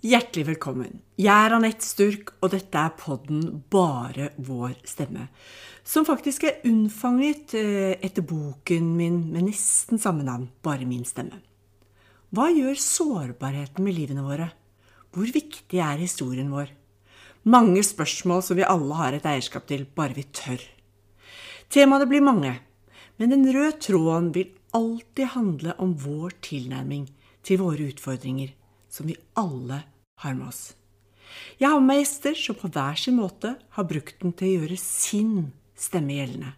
Hjertelig velkommen. Jeg er Anette Sturk, og dette er podden Bare vår stemme. Som faktisk er unnfanget eh, etter boken min med nesten samme navn, Bare min stemme. Hva gjør sårbarheten med livene våre? Hvor viktig er historien vår? Mange spørsmål som vi alle har et eierskap til, bare vi tør. Temaene blir mange, men den røde tråden vil alltid handle om vår tilnærming til våre utfordringer som vi alle har med oss. Jeg har med meg gjester som på hver sin måte har brukt den til å gjøre sin stemme gjeldende.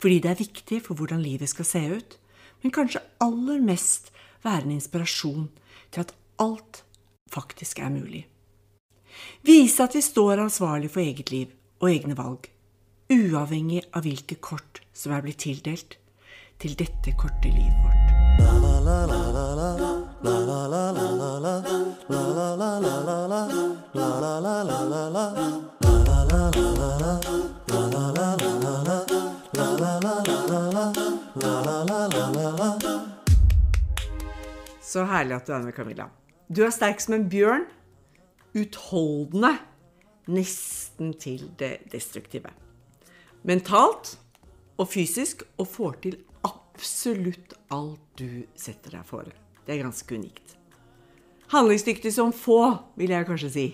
Fordi det er viktig for hvordan livet skal se ut, men kanskje aller mest være en inspirasjon til at alt faktisk er mulig. Vise at vi står ansvarlig for eget liv og egne valg, uavhengig av hvilke kort som er blitt tildelt til dette korte livet vårt. Så herlig at du er med, Camilla. Du er sterk som en bjørn, utholdende nesten til det destruktive. Mentalt og fysisk, og får til absolutt alt du setter deg fore. Det er ganske unikt. Handlingsdyktig som få, vil jeg kanskje si.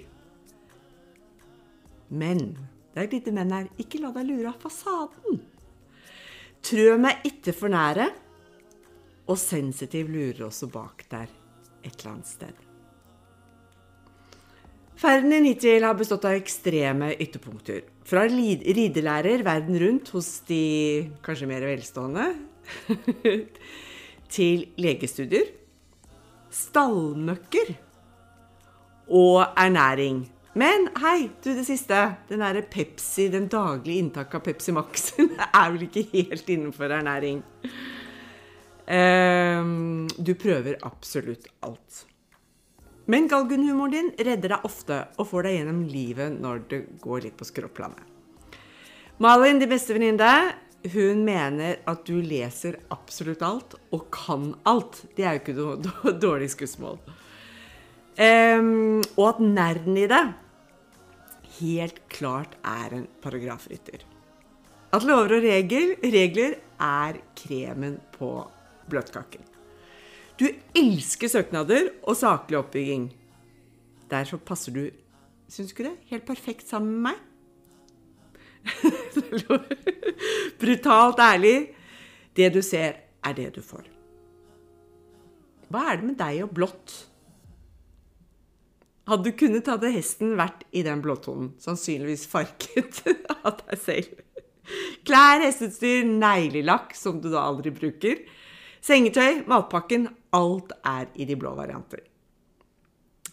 Men det er et lite men her. Ikke la deg lure av fasaden. Trø meg ikke for nære, og sensitiv lurer også bak der et eller annet sted. Ferden din hittil har bestått av ekstreme ytterpunkter. Fra ridelærer verden rundt hos de kanskje mer velstående, til legestudier, stallmøkker og ernæring. Men hei, du det siste. Den derre Pepsi, den daglige inntaket av Pepsi Max er vel ikke helt innenfor ernæring. Um, du prøver absolutt alt. Men galgenhumoren din redder deg ofte og får deg gjennom livet når det går litt på skråplanet. Malin, din beste venninne, hun mener at du leser absolutt alt og kan alt. Det er jo ikke noe dårlig skussmål. Um, og at nerden i det helt klart er en paragrafrytter. At lover og regler, regler er kremen på bløtkaken. Du elsker søknader og saklig oppbygging. Derfor passer du, syns du ikke det, helt perfekt sammen med meg. Brutalt ærlig. Det du ser, er det du får. Hva er det med deg og blått? Hadde du kunnet, hadde hesten vært i den blåtonen. Sannsynligvis farket av deg selv. Klær, hesteutstyr, neglelakk som du da aldri bruker. Sengetøy, matpakken, alt er i de blå varianter.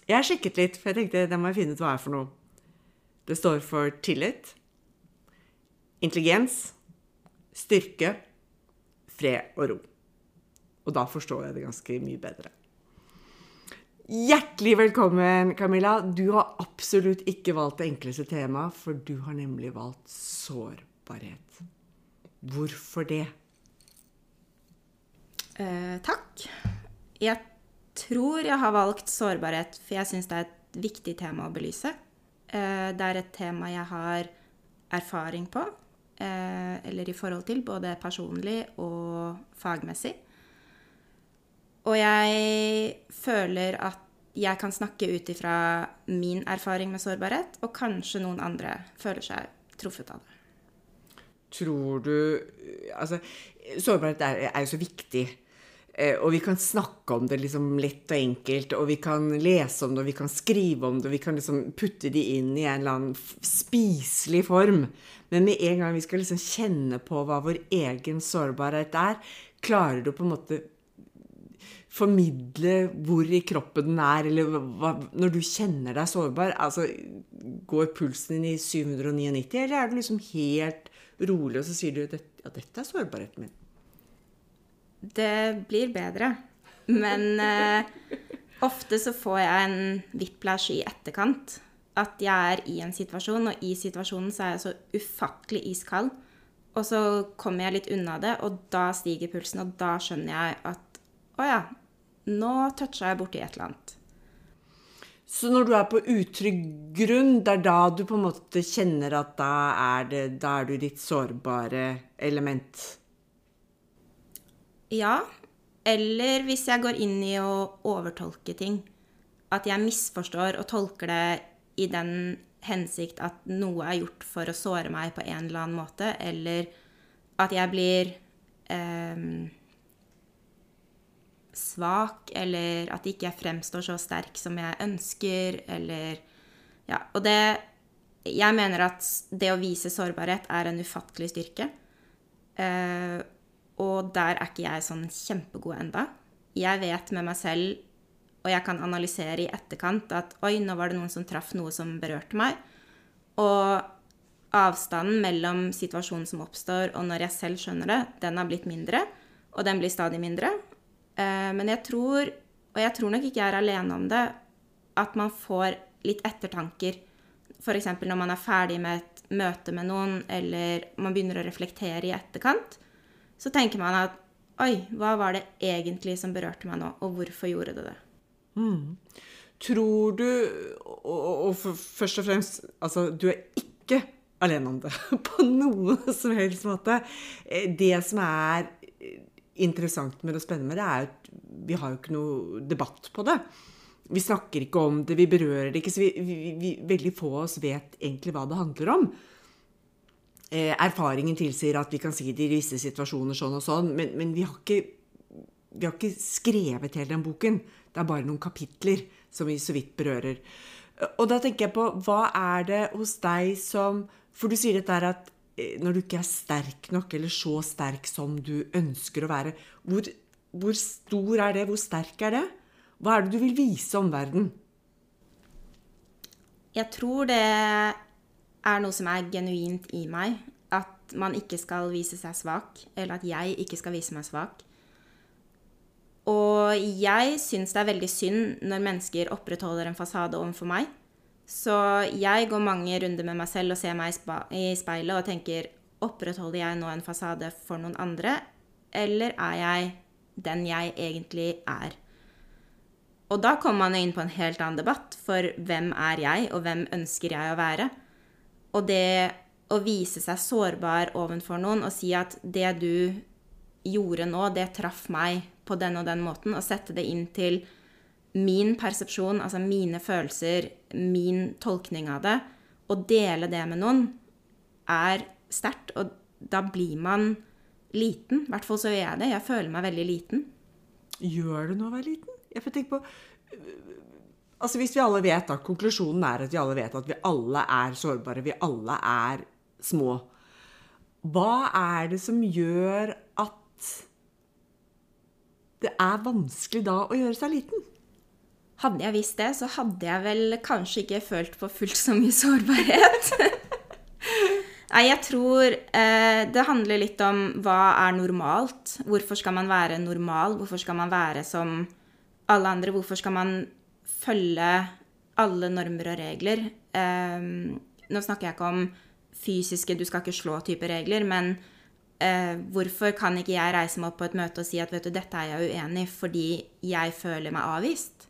Jeg sjekket litt, for jeg tenkte det må jeg finne ut hva er for noe. Det står for tillit, intelligens, styrke, fred og ro. Og da forstår jeg det ganske mye bedre. Hjertelig velkommen, Camilla. Du har absolutt ikke valgt det enkleste temaet, for du har nemlig valgt sårbarhet. Hvorfor det? Eh, takk. Jeg tror jeg har valgt sårbarhet, for jeg syns det er et viktig tema å belyse. Eh, det er et tema jeg har erfaring på, eller i forhold til, både personlig og fagmessig. Og jeg føler at jeg kan snakke ut ifra min erfaring med sårbarhet, og kanskje noen andre føler seg truffet av det. Tror du Altså, sårbarhet er, er jo så viktig. Eh, og vi kan snakke om det liksom lett og enkelt, og vi kan lese om det, og vi kan skrive om det, og vi kan liksom putte de inn i en eller annen spiselig form. Men med en gang vi skal liksom kjenne på hva vår egen sårbarhet er, klarer du på en måte formidle hvor i kroppen den er, eller hva, når du kjenner deg sårbar, altså går pulsen din i 799, eller er du liksom helt rolig, og så sier du at ja, dette er sårbarheten min. Det blir bedre. Men eh, ofte så får jeg en whiplash i etterkant. At jeg er i en situasjon, og i situasjonen så er jeg så ufattelig iskald. Og så kommer jeg litt unna det, og da stiger pulsen, og da skjønner jeg at å ja, nå toucha jeg borti et eller annet. Så når du er på utrygg grunn, det er da du på en måte kjenner at da er, det, da er du ditt sårbare element? Ja. Eller hvis jeg går inn i å overtolke ting. At jeg misforstår og tolker det i den hensikt at noe er gjort for å såre meg på en eller annen måte, eller at jeg blir eh, svak, eller at ikke jeg fremstår så sterk som jeg ønsker, eller Ja, og det Jeg mener at det å vise sårbarhet er en ufattelig styrke. Eh, og der er ikke jeg sånn kjempegod enda. Jeg vet med meg selv, og jeg kan analysere i etterkant, at oi, nå var det noen som traff noe som berørte meg. Og avstanden mellom situasjonen som oppstår, og når jeg selv skjønner det, den har blitt mindre. Og den blir stadig mindre. Eh, men jeg tror, og jeg tror nok ikke jeg er alene om det, at man får litt ettertanker. F.eks. når man er ferdig med et møte med noen, eller man begynner å reflektere i etterkant. Så tenker man at oi, hva var det egentlig som berørte meg nå, og hvorfor gjorde det det? Mm. Tror du Og, og først og fremst, altså, du er ikke alene om det på noen som helst måte. Eh, det som er interessant med det og spennende med det, er at vi har jo ikke noe debatt på det. Vi snakker ikke om det, vi berører det ikke, så vi, vi, vi, veldig få av oss vet egentlig hva det handler om. Eh, erfaringen tilsier at vi kan si det i visse situasjoner sånn og sånn, men, men vi, har ikke, vi, har ikke, skrevet hele den boken. Det er bare noen kapitler som vi så vidt berører. Og da tenker jeg på, hva er det hos deg som For du sier dette her at Eh, når du ikke er sterk nok, eller så sterk som du ønsker å være, hvor, hvor stor er det? Hvor sterk er det? Hva er det du vil vise omverdenen? Jeg tror det er noe som er genuint i meg. At man ikke skal vise seg svak, eller at jeg ikke skal vise meg svak. Og jeg syns det er veldig synd når mennesker opprettholder en fasade overfor meg. Så jeg går mange runder med meg selv og ser meg i speilet og tenker Opprettholder jeg nå en fasade for noen andre, eller er jeg den jeg egentlig er? Og da kommer man inn på en helt annen debatt, for hvem er jeg, og hvem ønsker jeg å være? Og det å vise seg sårbar overfor noen og si at det du gjorde nå, det traff meg på den og den måten, og sette det inn til min persepsjon, altså mine følelser, min tolkning av det, å dele det med noen, er sterkt. Og da blir man liten. I hvert fall så gjør jeg det. Jeg føler meg veldig liten. Gjør det noe å være liten? Jeg får tenke på Altså Hvis vi alle vet at konklusjonen er at vi alle vet at vi alle er sårbare, vi alle er små, hva er det som gjør at det er vanskelig da å gjøre seg liten? Hadde jeg visst det, så hadde jeg vel kanskje ikke følt på fullt så mye sårbarhet. Nei, jeg tror eh, det handler litt om hva er normalt. Hvorfor skal man være normal? Hvorfor skal man være som alle andre? Hvorfor skal man følge alle normer og regler? Eh, nå snakker jeg ikke om fysiske 'du skal ikke slå'-type regler, men eh, hvorfor kan ikke jeg reise meg opp på et møte og si at vet du, dette er jeg uenig i fordi jeg føler meg avvist?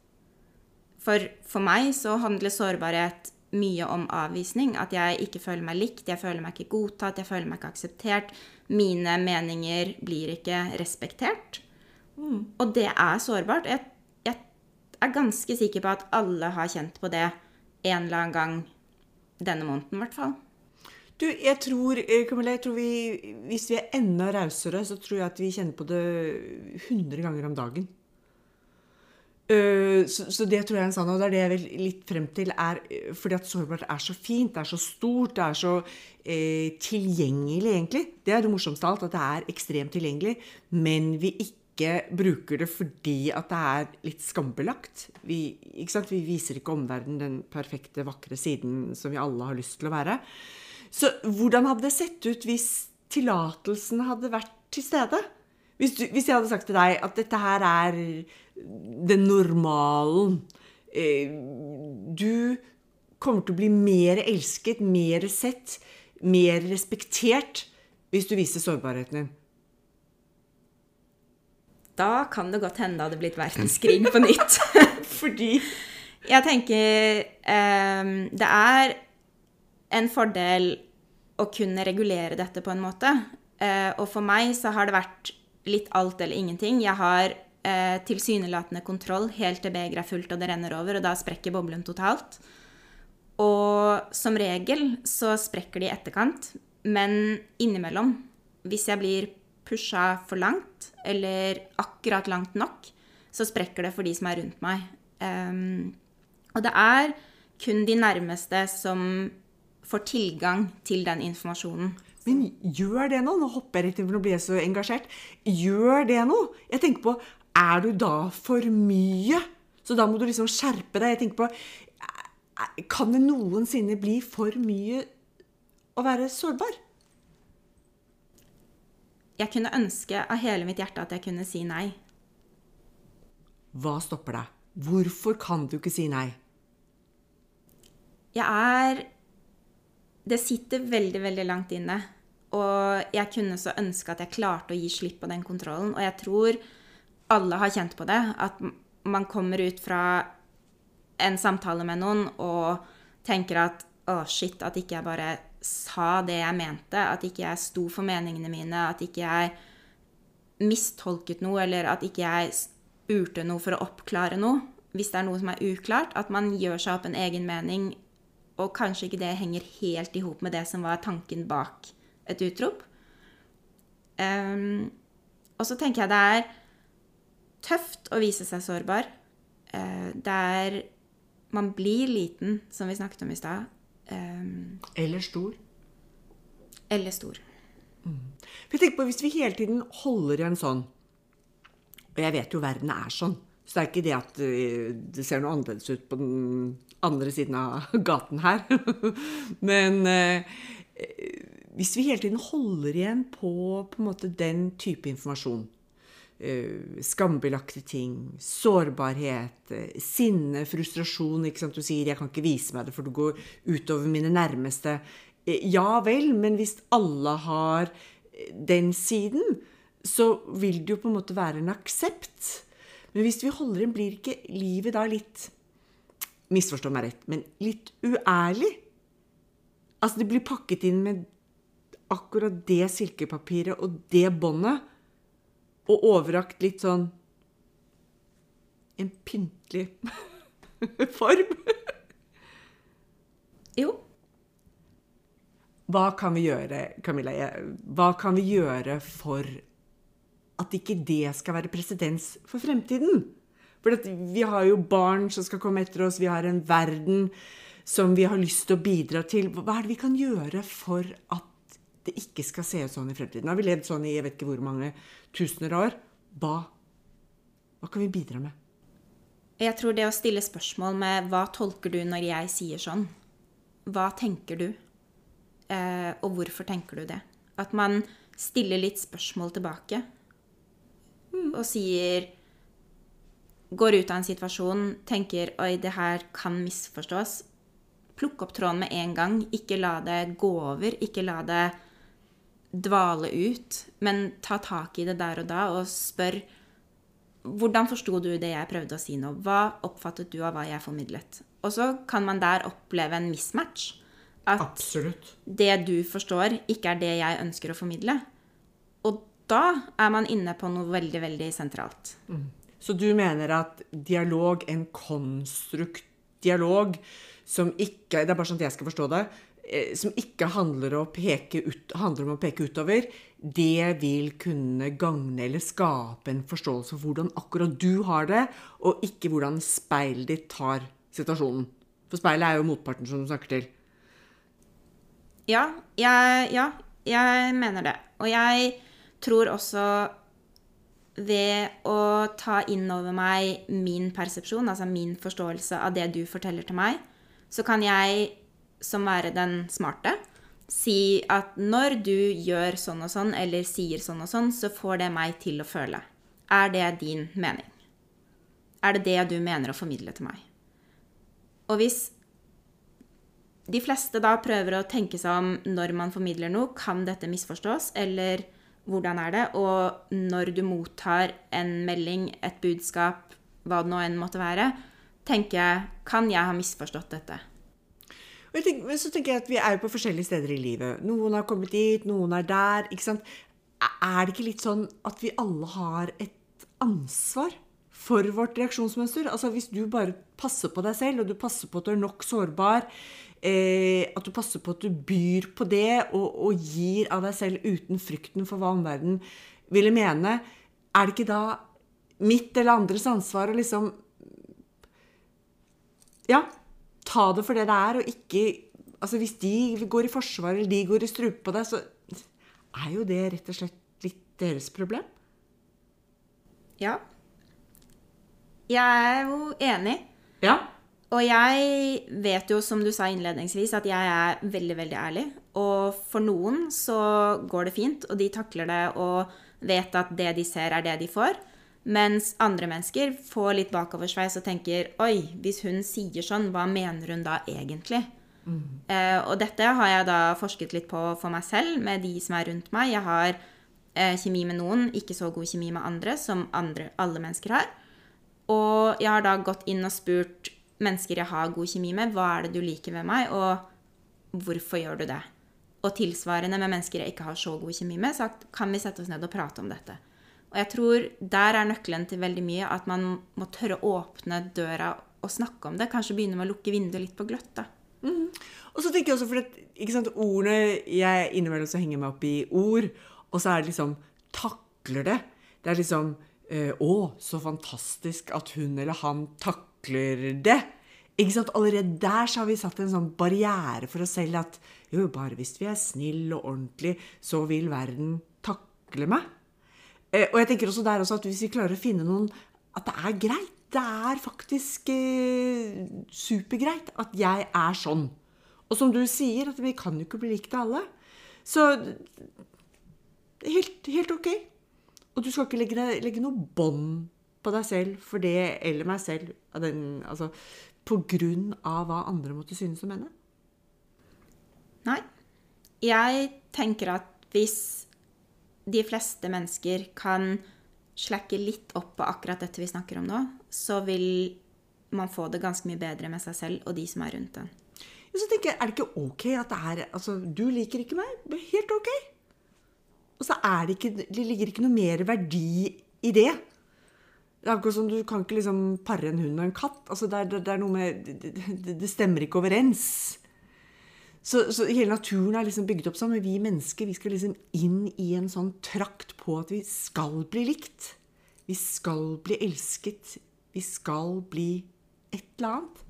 For for meg så handler sårbarhet mye om avvisning. At jeg ikke føler meg likt, jeg føler meg ikke godtatt, jeg føler meg ikke akseptert. Mine meninger blir ikke respektert. Mm. Og det er sårbart. Jeg, er ganske sikker på at alle har kjent på det en eller annen gang denne måneden, i hvert fall. Du, jeg tror, eh, Camilla, jeg tror vi, hvis vi er enda rausere, så tror jeg at vi kjenner på det 100 ganger om dagen. Eh, så, så, det tror jeg er en sannhet, og det er det jeg vil litt frem til. er Fordi at sårbart er så fint, det er så stort, det er så eh, tilgjengelig, egentlig. Det er det morsomste av alt, at det er ekstremt tilgjengelig. Men vi ikke bruker det fordi at det er litt skambelagt. Vi, vi viser ikke omverdenen den perfekte, vakre siden som vi alle har lyst til å være. Så hvordan hadde det sett ut hvis tillatelsen hadde vært til stede? Hvis, du, hvis, jeg hadde sagt til deg at dette her er den normalen eh, Du kommer til å bli mer elsket, mer sett, mer respektert hvis du viser sårbarheten din. Da kan det godt hende det hadde blitt verdenskrig på nytt. Fordi Jeg tenker um, det er en fordel å kunne regulere dette på en måte. Uh, og for meg så har det vært litt alt eller ingenting. Jeg har uh, tilsynelatende kontroll helt til begeret er fullt og det renner over, og da sprekker boblen totalt. Og som regel så sprekker de i etterkant, men innimellom, hvis jeg blir pusha for langt, eller akkurat langt nok, så sprekker det for de som er rundt meg. Um, og det er kun de nærmeste som får tilgang til den informasjonen. Men gjør det noe? Nå hopper jeg rett inn, for nå blir jeg så engasjert. Gjør det noe? Jeg tenker på, er du da for mye? Så da må du liksom skjerpe deg. Jeg tenker på, kan det noensinne bli for mye å være sårbar? Jeg kunne ønske av hele mitt hjerte at jeg kunne si nei. Hva stopper deg? Hvorfor kan du ikke si nei? Jeg er Det sitter veldig, veldig langt inne. Og jeg kunne så ønske at jeg klarte å gi slipp på den kontrollen. Og jeg tror alle har kjent på det. At man kommer ut fra en samtale med noen og tenker at å, shit, at ikke jeg bare sa det jeg mente. At ikke jeg sto for meningene mine. At ikke jeg mistolket noe, eller at ikke jeg spurte noe for å oppklare noe. Hvis det er noe som er uklart, at man gjør seg opp en egen mening og kanskje ikke det henger helt i hop med det som var tanken bak et utrop. Um, og så tenker jeg det er tøft å vise seg sårbar. Uh, det er Man blir liten, som vi snakket om i stad. Um, eller stor. Eller stor. Mm. For jeg tenker på, Hvis vi hele tiden holder igjen sånn Og jeg vet jo verden er sånn. Så det er ikke det at eh, det ser noe annerledes ut på den andre siden av gaten her. Men eh, hvis vi hele tiden holder igjen på, på en måte den type informasjon eh, Skambelagte ting, sårbarhet, eh, sinne, frustrasjon ikke sant? Du sier 'jeg kan ikke vise meg det, for det går utover mine nærmeste'. Eh, ja vel, men hvis alle har eh, den siden, så vil det jo på en måte være en aksept. Men hvis vi holder inn, blir ikke livet da litt misforstå meg rett, men litt uærlig. Altså, det blir pakket inn med akkurat det silkepapiret og det båndet, og overrakt litt sånn En pyntelig form. jo. Hva kan vi gjøre, Camilla? Hva kan vi gjøre for at ikke det skal være presedens for fremtiden? For vi har jo barn som skal komme etter oss, vi har en verden som vi har lyst til å bidra til. Hva er det vi kan gjøre for at det ikke skal se ut sånn i fremtiden? Har vi levd sånn i jeg vet ikke hvor mange tusener år. Hva, hva kan vi bidra med? Jeg tror det å stille spørsmål med hva tolker du når jeg sier sånn? Hva tenker du? Eh, og hvorfor tenker du det? At man stiller litt spørsmål tilbake. Og sier går ut av en situasjon, tenker 'oi, det her kan misforstås', plukk opp tråden med en gang. Ikke la det gå over. Ikke la det dvale ut. Men ta tak i det der og da og spør hvordan forsto du det jeg prøvde å si nå? Hva oppfattet du av hva jeg formidlet? Og så kan man der oppleve en mismatch. At Absolutt. det du forstår, ikke er det jeg ønsker å formidle. Og da er man inne på noe veldig, veldig sentralt. Mm. Så du mener at dialog, en konstrukt dialog, som ikke Det er bare sånn at jeg skal forstå det. Eh, som ikke handler, ut, handler, om å peke utover, det vil kunne gagne eller skape en forståelse for hvordan akkurat du har det, og ikke hvordan speilet ditt tar situasjonen. For speilet er jo motparten som du snakker til. Ja, jeg, ja, jeg mener det. Og jeg tror også ved å ta inn over meg min persepsjon, altså min forståelse av det du forteller til meg, så kan jeg, som være den smarte, si at når du gjør sånn og sånn, eller sier sånn og sånn, så får det meg til å føle. Er det din mening? Er det det du mener å formidle til meg? Og hvis de fleste da prøver å tenke seg om når man formidler noe, kan dette misforstås, eller hvordan er det? Og når du mottar en melding, et budskap, hva det nå enn måtte være, tenker jeg Kan jeg ha misforstått dette? Tenker, men så tenker jeg at Vi er jo på forskjellige steder i livet. Noen har kommet dit, noen er der. ikke sant? Er det ikke litt sånn at vi alle har et ansvar for vårt reaksjonsmønster? Altså Hvis du bare passer på deg selv, og du passer på at du er nok sårbar, eh, at du passer på at du byr på det og, og gir av deg selv uten frykten for hva omverdenen ville mene, er det ikke da mitt eller andres ansvar å liksom Ja, ta det for det det er, og ikke Altså Hvis de går i forsvar eller de går i strupe på deg, så er jo det rett og slett litt deres problem. Ja. Jeg er jo enig. Ja. Og jeg vet jo, som du sa innledningsvis, at jeg er veldig, veldig ærlig. Og for noen så går det fint, og de takler det og vet at det de ser, er det de får. Mens andre mennesker får litt bakoversveis og tenker Oi, hvis hun sier sånn, hva mener hun da egentlig? Mm. Eh, og dette har jeg da forsket litt på for meg selv, med de som er rundt meg. Jeg har eh, kjemi med noen, ikke så god kjemi med andre, som andre, alle mennesker har. Og jeg har da gått inn og spurt mennesker jeg har god kjemi med, hva er det du liker ved meg, og hvorfor gjør du det? Og tilsvarende med mennesker jeg ikke har så god kjemi med, sagt kan vi sette oss ned og prate om dette. Og jeg tror der er nøkkelen til veldig mye at man må tørre å åpne døra og snakke om det. Kanskje begynne med å lukke vinduet litt på gløtt. da. Mm. Og så tenker jeg også, for at, ikke sant, ordene Jeg innimellom så henger meg opp i ord, og så er det liksom Takler det. Det er liksom eh, Å, så fantastisk at hun eller han takler det. Ikke sant? Allerede der så har vi satt en sånn barriere for oss selv at jo, bare hvis vi er snille og ordentlige, så vil verden takle meg. Eh, og jeg tenker også der også at hvis vi klarer å finne noen At det er greit. Det er faktisk eh, supergreit at jeg er sånn. Og som du sier, at vi kan jo ikke bli likt av alle. Så helt, helt ok. Og du skal ikke legge, legge noe bånd på deg selv for det eller meg selv den, altså, på grunn av hva andre måtte synes om henne. Nei. Jeg tenker at hvis de fleste mennesker kan slakke litt opp på akkurat dette vi snakker om nå, så vil man få det ganske mye bedre med seg selv og de som er rundt en. Så tenker jeg, Er det ikke ok at det er altså, Du liker ikke meg. Helt ok. Og så er det ikke, det ligger ikke noe mer verdi i det. Det er akkurat som Du kan ikke liksom pare en hund og en katt. Altså, det, er, det, er noe med, det, det stemmer ikke overens. Så, så, hele naturen er liksom bygd opp sånn. Men vi mennesker vi skal liksom inn i en sånn trakt på at vi skal bli likt. Vi skal bli elsket. Vi skal bli et eller annet.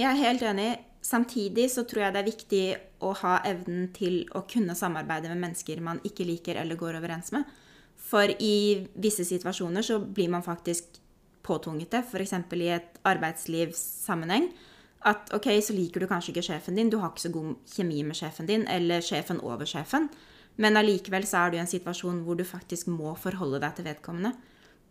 Jeg er helt enig. Samtidig så tror jeg det er viktig å ha evnen til å kunne samarbeide med mennesker man ikke liker eller går overens med. For i visse situasjoner så blir man faktisk påtvunget det, f.eks. i et arbeidslivssammenheng at ok, så liker du kanskje ikke sjefen din, du har ikke så god kjemi med sjefen din, eller sjefen over sjefen, men allikevel så er du i en situasjon hvor du faktisk må forholde deg til vedkommende.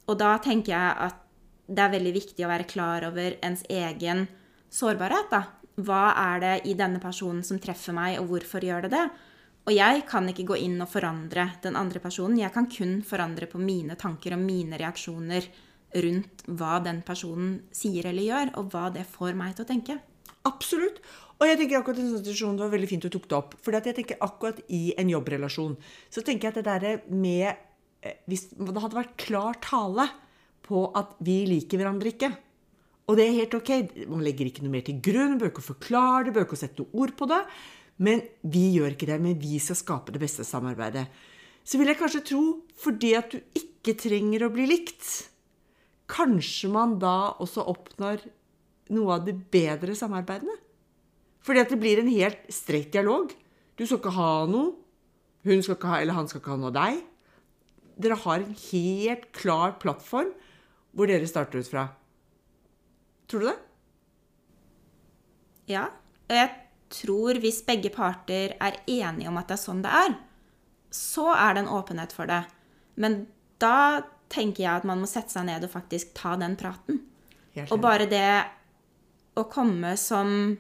Og da tenker jeg at det er veldig viktig å være klar over ens egen sårbarhet. da. Hva er det i denne personen som treffer meg, og hvorfor gjør det det? Og jeg kan ikke gå inn og forandre den andre personen. Jeg kan kun forandre på mine tanker og mine reaksjoner rundt hva den personen sier eller gjør, og hva det får meg til å tenke. Absolutt. Og jeg tenker akkurat en situasjon, Det var veldig fint du tok det opp. For jeg tenker akkurat i en jobbrelasjon så tenker jeg at det der med eh, Hvis det hadde vært klar tale på at vi liker hverandre ikke Og det er helt ok. Man legger ikke noe mer til grunn, bør ikke forklare det, bør ikke sette noe ord på det. Men vi gjør ikke det. Men vi skal skape det beste samarbeidet. Så vil jeg kanskje tro, fordi at du ikke trenger å bli likt, kanskje man da også oppnår noe av de bedre samarbeidene. Fordi at det blir en helt streit dialog. Du skal ikke ha noe. Hun skal ikke ha, eller han skal ikke ha noe av deg. Dere har en helt klar plattform hvor dere starter ut fra. Tror du det? Ja. Og jeg tror hvis begge parter er enige om at det er sånn det er, så er det en åpenhet for det. Men da tenker jeg at man må sette seg ned og faktisk ta den praten. Og bare det å komme som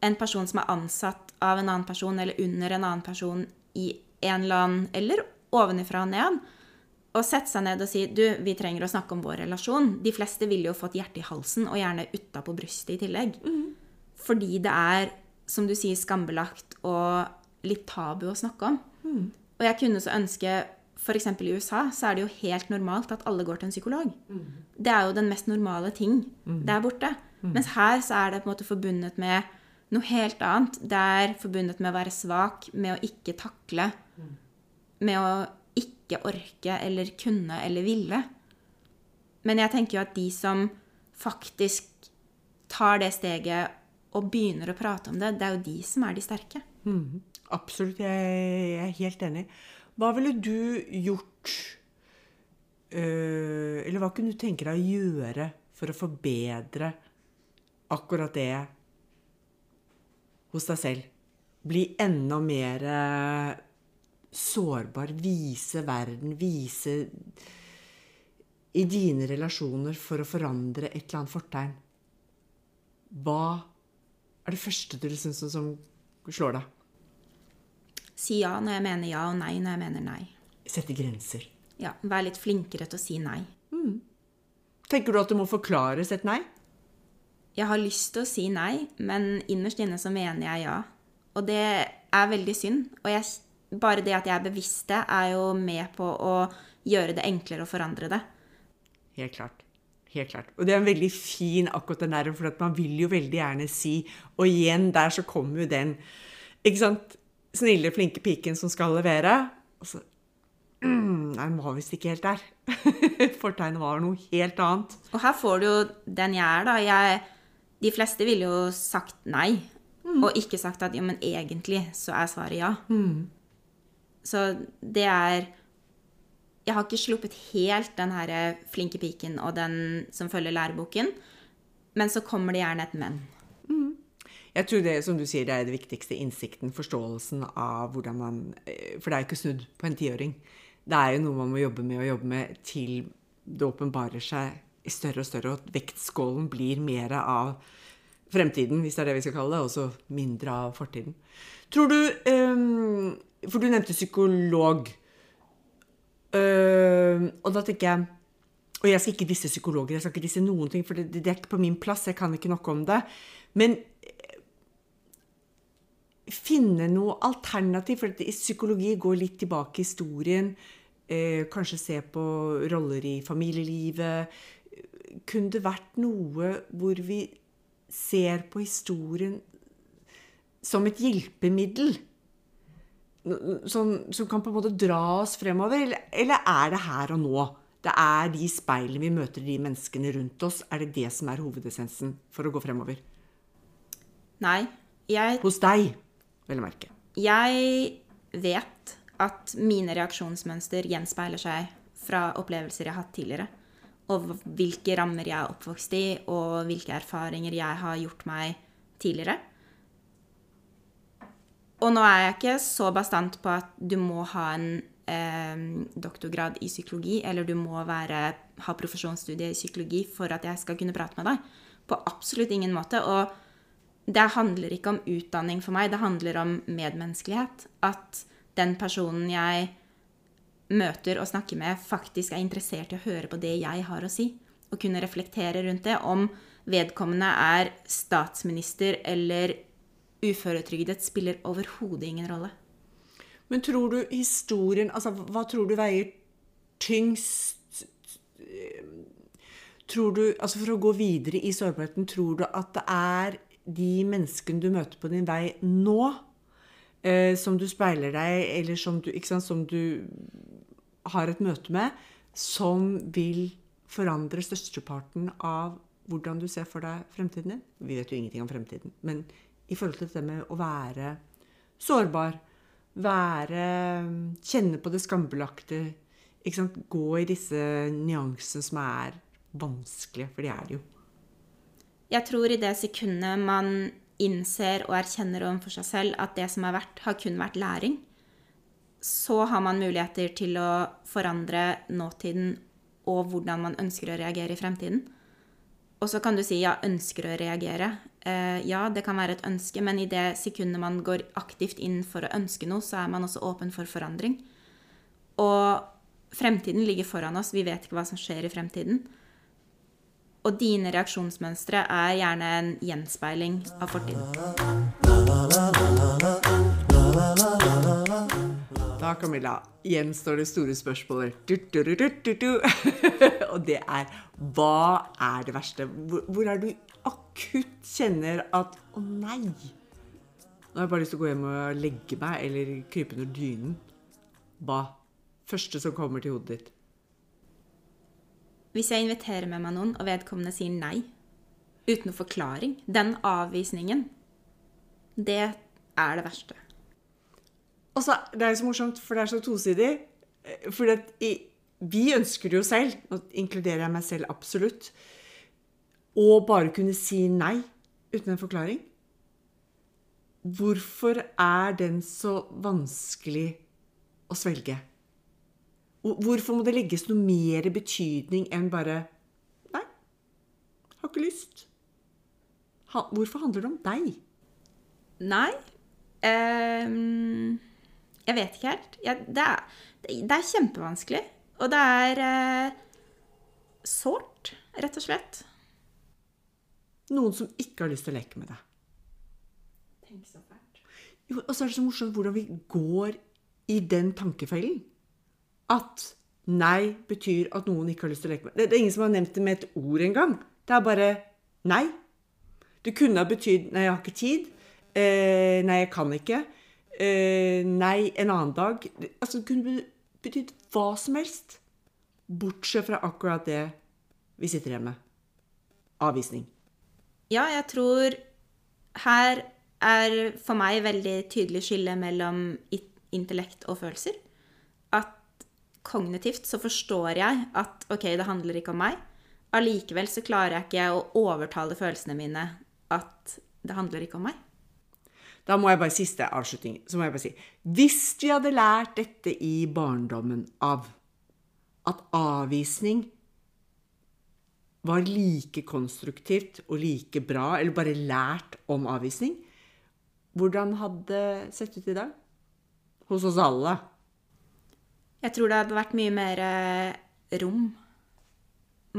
en person som er ansatt av en annen person eller under en annen person i en eller annen Eller ovenifra og ned. og sette seg ned og si du, vi trenger å snakke om vår relasjon. De fleste ville jo fått hjertet i halsen, og gjerne utapå brystet i tillegg. Fordi det er, som du sier, skambelagt og litt tabu å snakke om. Og jeg kunne så ønske F.eks. i USA så er det jo helt normalt at alle går til en psykolog. Det er jo den mest normale ting der borte. Mens her så er det på en måte forbundet med noe helt annet. Det er forbundet med å være svak, med å ikke takle, med å ikke orke eller kunne eller ville. Men jeg tenker jo at de som faktisk tar det steget og begynner å prate om det, det er jo de som er de sterke. Absolutt, jeg er helt enig. Hva ville du gjort øh, Eller hva kunne du tenke deg å gjøre for å forbedre akkurat det hos deg selv? Bli enda mer øh, sårbar, vise verden, vise i dine relasjoner for å forandre et eller annet fortegn. Hva er det første du liksom som, som slår deg? Si ja når jeg mener ja, og nei når jeg mener nei. Sette grenser. Ja, Vær litt flinkere til å si nei. Tenker du at du må forklares et nei? Jeg har lyst til å si nei, men innerst inne så mener jeg ja. Og det er veldig synd. Og jeg, bare det at jeg er bevisst det, er jo med på å gjøre det enklere å forandre det. Helt klart. Helt klart. Og det er en veldig fin akkurat den der, for at man vil jo veldig gjerne si Og igjen, der så kommer jo den ikke sant, snille, flinke piken som skal levere. Og så mm, Nei, den var visst ikke helt der. Fortegnet var noe helt annet. Og her får du jo den jeg er, da. Jeg, de fleste ville jo sagt nei. Og ikke sagt at ja, men egentlig så er svaret ja. Så det er Jeg har ikke sluppet helt den her flinke piken og den som følger læreboken. Men så kommer det gjerne et men. Jeg tror det, som du sier, det er det viktigste. Innsikten, forståelsen av hvordan man eh, For det er jo ikke snudd på en tiåring. Det er jo noe man må jobbe med og jobbe med til det åpenbarer seg i større og større, og at vektskålen blir mer av fremtiden, hvis det er det vi skal kalle det, og så mindre av fortiden. Tror du um, For du nevnte psykolog. Uh, og da tenker jeg Og jeg skal ikke disse psykologer, jeg skal ikke disse noen ting, for det, det er ikke på min plass, jeg kan ikke noe om det. Men finne noe alternativ, for psykologi går litt tilbake i historien. Eh, kanskje se på roller i familielivet. Kunne det vært noe hvor vi ser på historien som et hjelpemiddel? Som, som kan på en måte dra oss fremover? Eller, eller er det her og nå? Det er de speilene vi møter de menneskene rundt oss. Er det det som er hovedessensen for å gå fremover? Nei. Jeg Hos deg, vel å merke. Jeg vet at mine reaksjonsmønster gjenspeiler seg fra opplevelser jeg har hatt tidligere. Og hvilke rammer jeg er oppvokst i, og hvilke erfaringer jeg har gjort meg tidligere. Og nå er jeg ikke så bastant på at du må ha en eh, doktorgrad i psykologi, eller du må være, ha profesjonsstudie i psykologi for at jeg skal kunne prate med deg. På absolutt ingen måte. Og det handler ikke om utdanning for meg, det handler om medmenneskelighet. At den personen jeg møter og snakker med, faktisk er interessert i å høre på det jeg har å si. Og kunne reflektere rundt det. Om vedkommende er statsminister eller uføretrygdet, spiller overhodet ingen rolle. Men tror du historien Altså, hva tror du veier tyngst Tror du, altså For å gå videre i sårbarheten, tror du at det er de menneskene du møter på din vei nå, eh, som du speiler deg, eller som du, sant, som du har et møte med, som vil forandre størsteparten av hvordan du ser for deg fremtiden din? Vi vet jo ingenting om fremtiden, men i forhold til dette med å være sårbar, være Kjenne på det skambelagte, gå i disse nyansene som er vanskelige, for de er det jo. Jeg tror i det sekundet man innser og erkjenner overfor seg selv at det som har vært, har kun vært læring, så har man muligheter til å forandre nåtiden og hvordan man ønsker å reagere i fremtiden. Og så kan du si ja, ønsker å reagere. Eh, ja, det kan være et ønske, men i det sekundet man går aktivt inn for å ønske noe, så er man også åpen for forandring. Og Fremtiden ligger foran oss, vi vet ikke hva som skjer i fremtiden. Og dine reaksjonsmønstre er gjerne en gjenspeiling av fortiden. Da, Camilla, gjenstår det store spørsmålet. Du, du, du. Og det er hva er det verste? Hvor, hvor er du akutt kjenner at å nei, nå har jeg bare lyst til å gå hjem og legge meg eller krype under dynen. Hva? Første som kommer til hodet ditt. Hvis jeg inviterer med meg noen, og vedkommende sier nei, uten noe forklaring, den avvisningen, det er det verste. Og så, Det er jo så morsomt, for det er så tosidig. For vi ønsker det jo selv, nå inkluderer jeg meg selv absolutt, å bare kunne si nei uten en forklaring. Hvorfor er den så vanskelig å svelge? Hvorfor må det legges noe mer betydning enn bare Nei, har ikke lyst. Hvorfor handler det om deg? Nei um, Jeg vet ikke helt. Jeg, det, er, det, er, kjempevanskelig. Og det er uh, sårt, rett og slett. Noen som ikke har lyst til å leke med deg. Tenk så fælt. Jo, og så er det så morsomt hvordan vi går i den tankefellen. At nei betyr at noen ikke har lyst til å leke med Det, er ingen som har nevnt det med et ord engang. Det er bare nei. Det kunne ha betydd 'nei, jeg har ikke tid'. Eh, 'Nei, jeg kan ikke'. Eh, 'Nei, en annen dag'. Altså, det kunne betydd hva som helst. Bortsett fra akkurat det vi sitter hjemme. Avvisning. Ja, jeg tror her er for meg veldig tydelig skille mellom intellekt og følelser. Kognitivt så forstår jeg at ok, det handler ikke om meg. Allikevel så klarer jeg ikke å overtale følelsene mine at det handler ikke om meg. Da må jeg bare siste avslutning. Så må jeg bare si Hvis vi hadde lært dette i barndommen av at avvisning var like konstruktivt og like bra, eller bare lært om avvisning, hvordan hadde det sett ut i dag? Hos oss alle? Jeg tror det hadde vært mye mer eh, rom.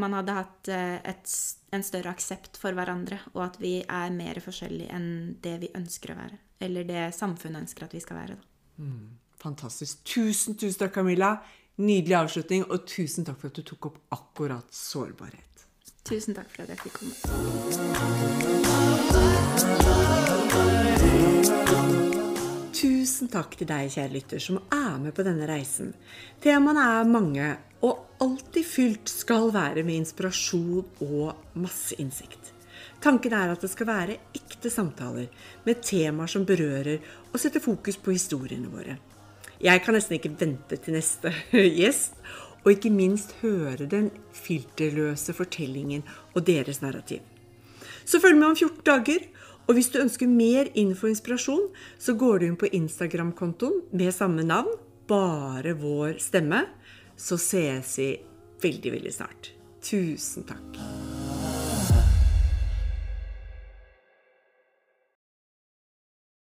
Man hadde hatt eh, et, en større aksept for hverandre, og at vi er mer forskjellige enn det vi ønsker å være. Eller det samfunnet ønsker at vi skal være. Mm, fantastisk. Tusen, tusen takk, Camilla. Nydelig avslutning, og tusen takk for at du tok opp akkurat sårbarhet. Tusen takk for at jeg fikk komme. Tusen takk til deg, kjære lytter, som er med på denne reisen. Temaene er mange, og alltid fylt skal være med inspirasjon og masse innsikt. Tanken er at det skal være ekte samtaler med temaer som berører og setter fokus på historiene våre. Jeg kan nesten ikke vente til neste gjest, og ikke minst høre den filterløse fortellingen og deres narrativ. Så følg med om 14 dager. Og hvis du ønsker mer info og inspirasjon, så går du inn på Instagram-kontoen med samme navn, bare vår stemme. Så ses vi veldig, veldig snart. Tusen takk.